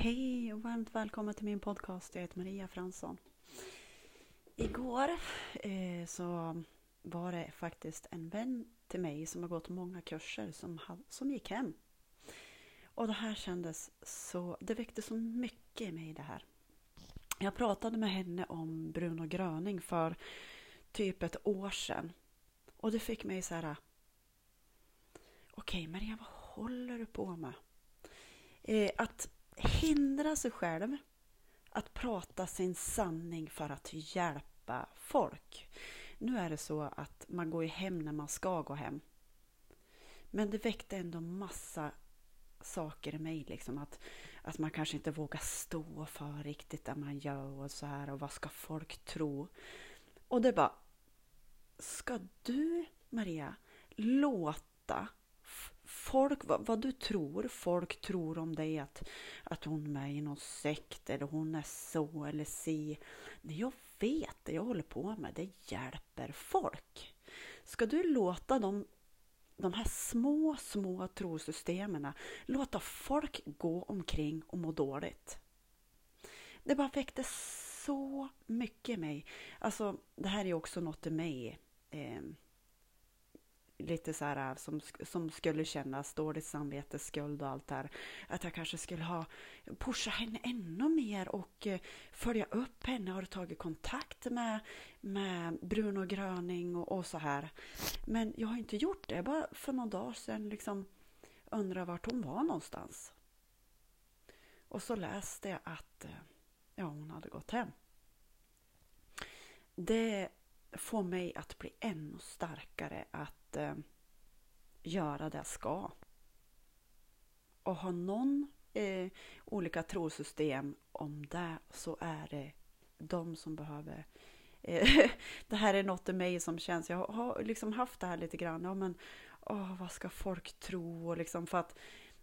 Hej och varmt välkommen till min podcast. Jag heter Maria Fransson. Igår eh, så var det faktiskt en vän till mig som har gått många kurser som, som gick hem. Och det här kändes så, det väckte så mycket i mig det här. Jag pratade med henne om Bruno Gröning för typ ett år sedan. Och det fick mig så här. Okej okay, Maria, vad håller du på med? Eh, att hindra sig själv att prata sin sanning för att hjälpa folk. Nu är det så att man går hem när man ska gå hem. Men det väckte ändå massa saker i mig. Liksom att, att man kanske inte vågar stå för riktigt det man gör och så här. Och vad ska folk tro? Och det bara, ska du Maria låta folk, vad, vad, du tror folk tror om dig, att, att hon är med i någon sekt eller hon är så eller si. Jag vet, det jag håller på med, det hjälper folk. Ska du låta dem, de här små, små trosystemen låta folk gå omkring och må dåligt? Det bara väckte så mycket i mig. Alltså, det här är också något i mig. Eh, lite så här som, som skulle kännas dåligt samvete, skuld och allt det här. Att jag kanske skulle ha pushat henne ännu mer och eh, följa upp henne. Har du tagit kontakt med, med Bruno Gröning och, och, så här. Men jag har inte gjort det. Bara för någon dag sedan liksom undrar vart hon var någonstans. Och så läste jag att eh, ja, hon hade gått hem. Det få mig att bli ännu starkare att eh, göra det jag ska. Och har någon eh, olika trosystem om det så är det de som behöver eh, det här är något i mig som känns, jag har liksom haft det här lite grann, ja men åh, vad ska folk tro och liksom för att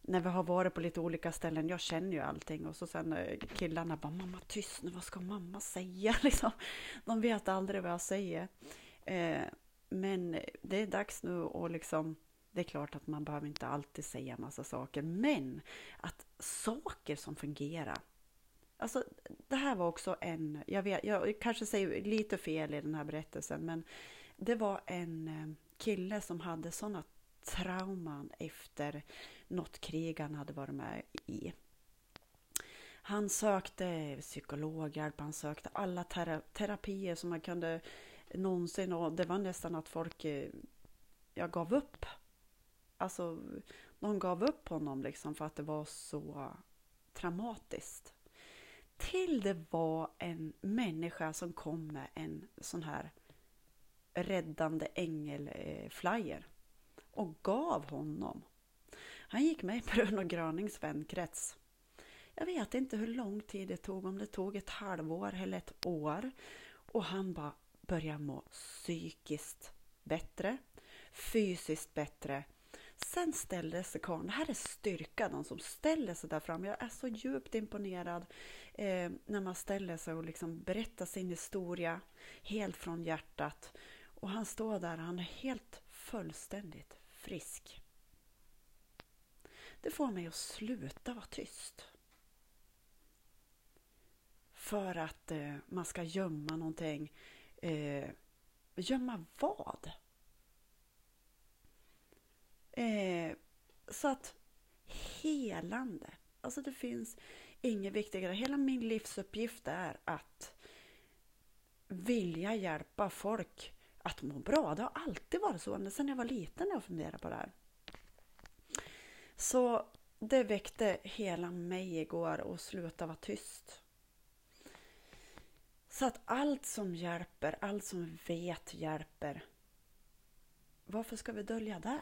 när vi har varit på lite olika ställen, jag känner ju allting och så sen eh, killarna bara mamma tyst nu, vad ska mamma säga? Liksom, de vet aldrig vad jag säger. Eh, men det är dags nu och liksom det är klart att man behöver inte alltid säga massa saker, men att saker som fungerar. Alltså, det här var också en, jag, vet, jag kanske säger lite fel i den här berättelsen, men det var en eh, kille som hade sådana trauman efter något krig han hade varit med i. Han sökte psykologhjälp, han sökte alla tera terapier som man kunde någonsin och det var nästan att folk eh, jag gav upp. Alltså, någon gav upp honom liksom för att det var så traumatiskt. Till det var en människa som kom med en sån här räddande ängel-flyer eh, och gav honom. Han gick med i Bruno Grönings vänkrets. Jag vet inte hur lång tid det tog, om det tog ett halvår eller ett år. Och han bara började må psykiskt bättre, fysiskt bättre. Sen ställde sig karln, det här är styrka, de som ställer sig där fram. Jag är så djupt imponerad eh, när man ställer sig och liksom berättar sin historia helt från hjärtat. Och han står där, han är helt fullständigt frisk. Det får mig att sluta vara tyst. För att eh, man ska gömma någonting. Eh, gömma vad? Eh, så att helande. Alltså det finns inget viktigare. Hela min livsuppgift är att vilja hjälpa folk att må bra. Det har alltid varit så, sedan jag var liten när jag funderade på det här. Så det väckte hela mig igår och sluta vara tyst. Så att allt som hjälper, allt som vi vet hjälper. Varför ska vi dölja det?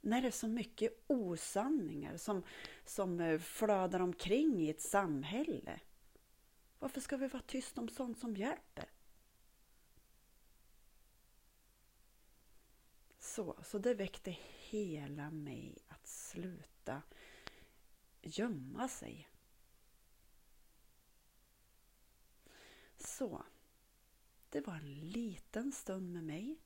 När det är så mycket osanningar som, som eh, flödar omkring i ett samhälle. Varför ska vi vara tysta om sånt som hjälper? Så, så det väckte hela mig att sluta gömma sig. Så, det var en liten stund med mig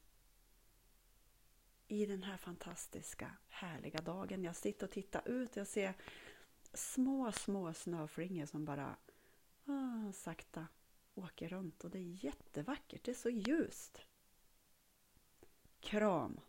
i den här fantastiska, härliga dagen. Jag sitter och tittar ut och jag ser små, små snöflingor som bara ah, sakta åker runt och det är jättevackert. Det är så ljust. Kram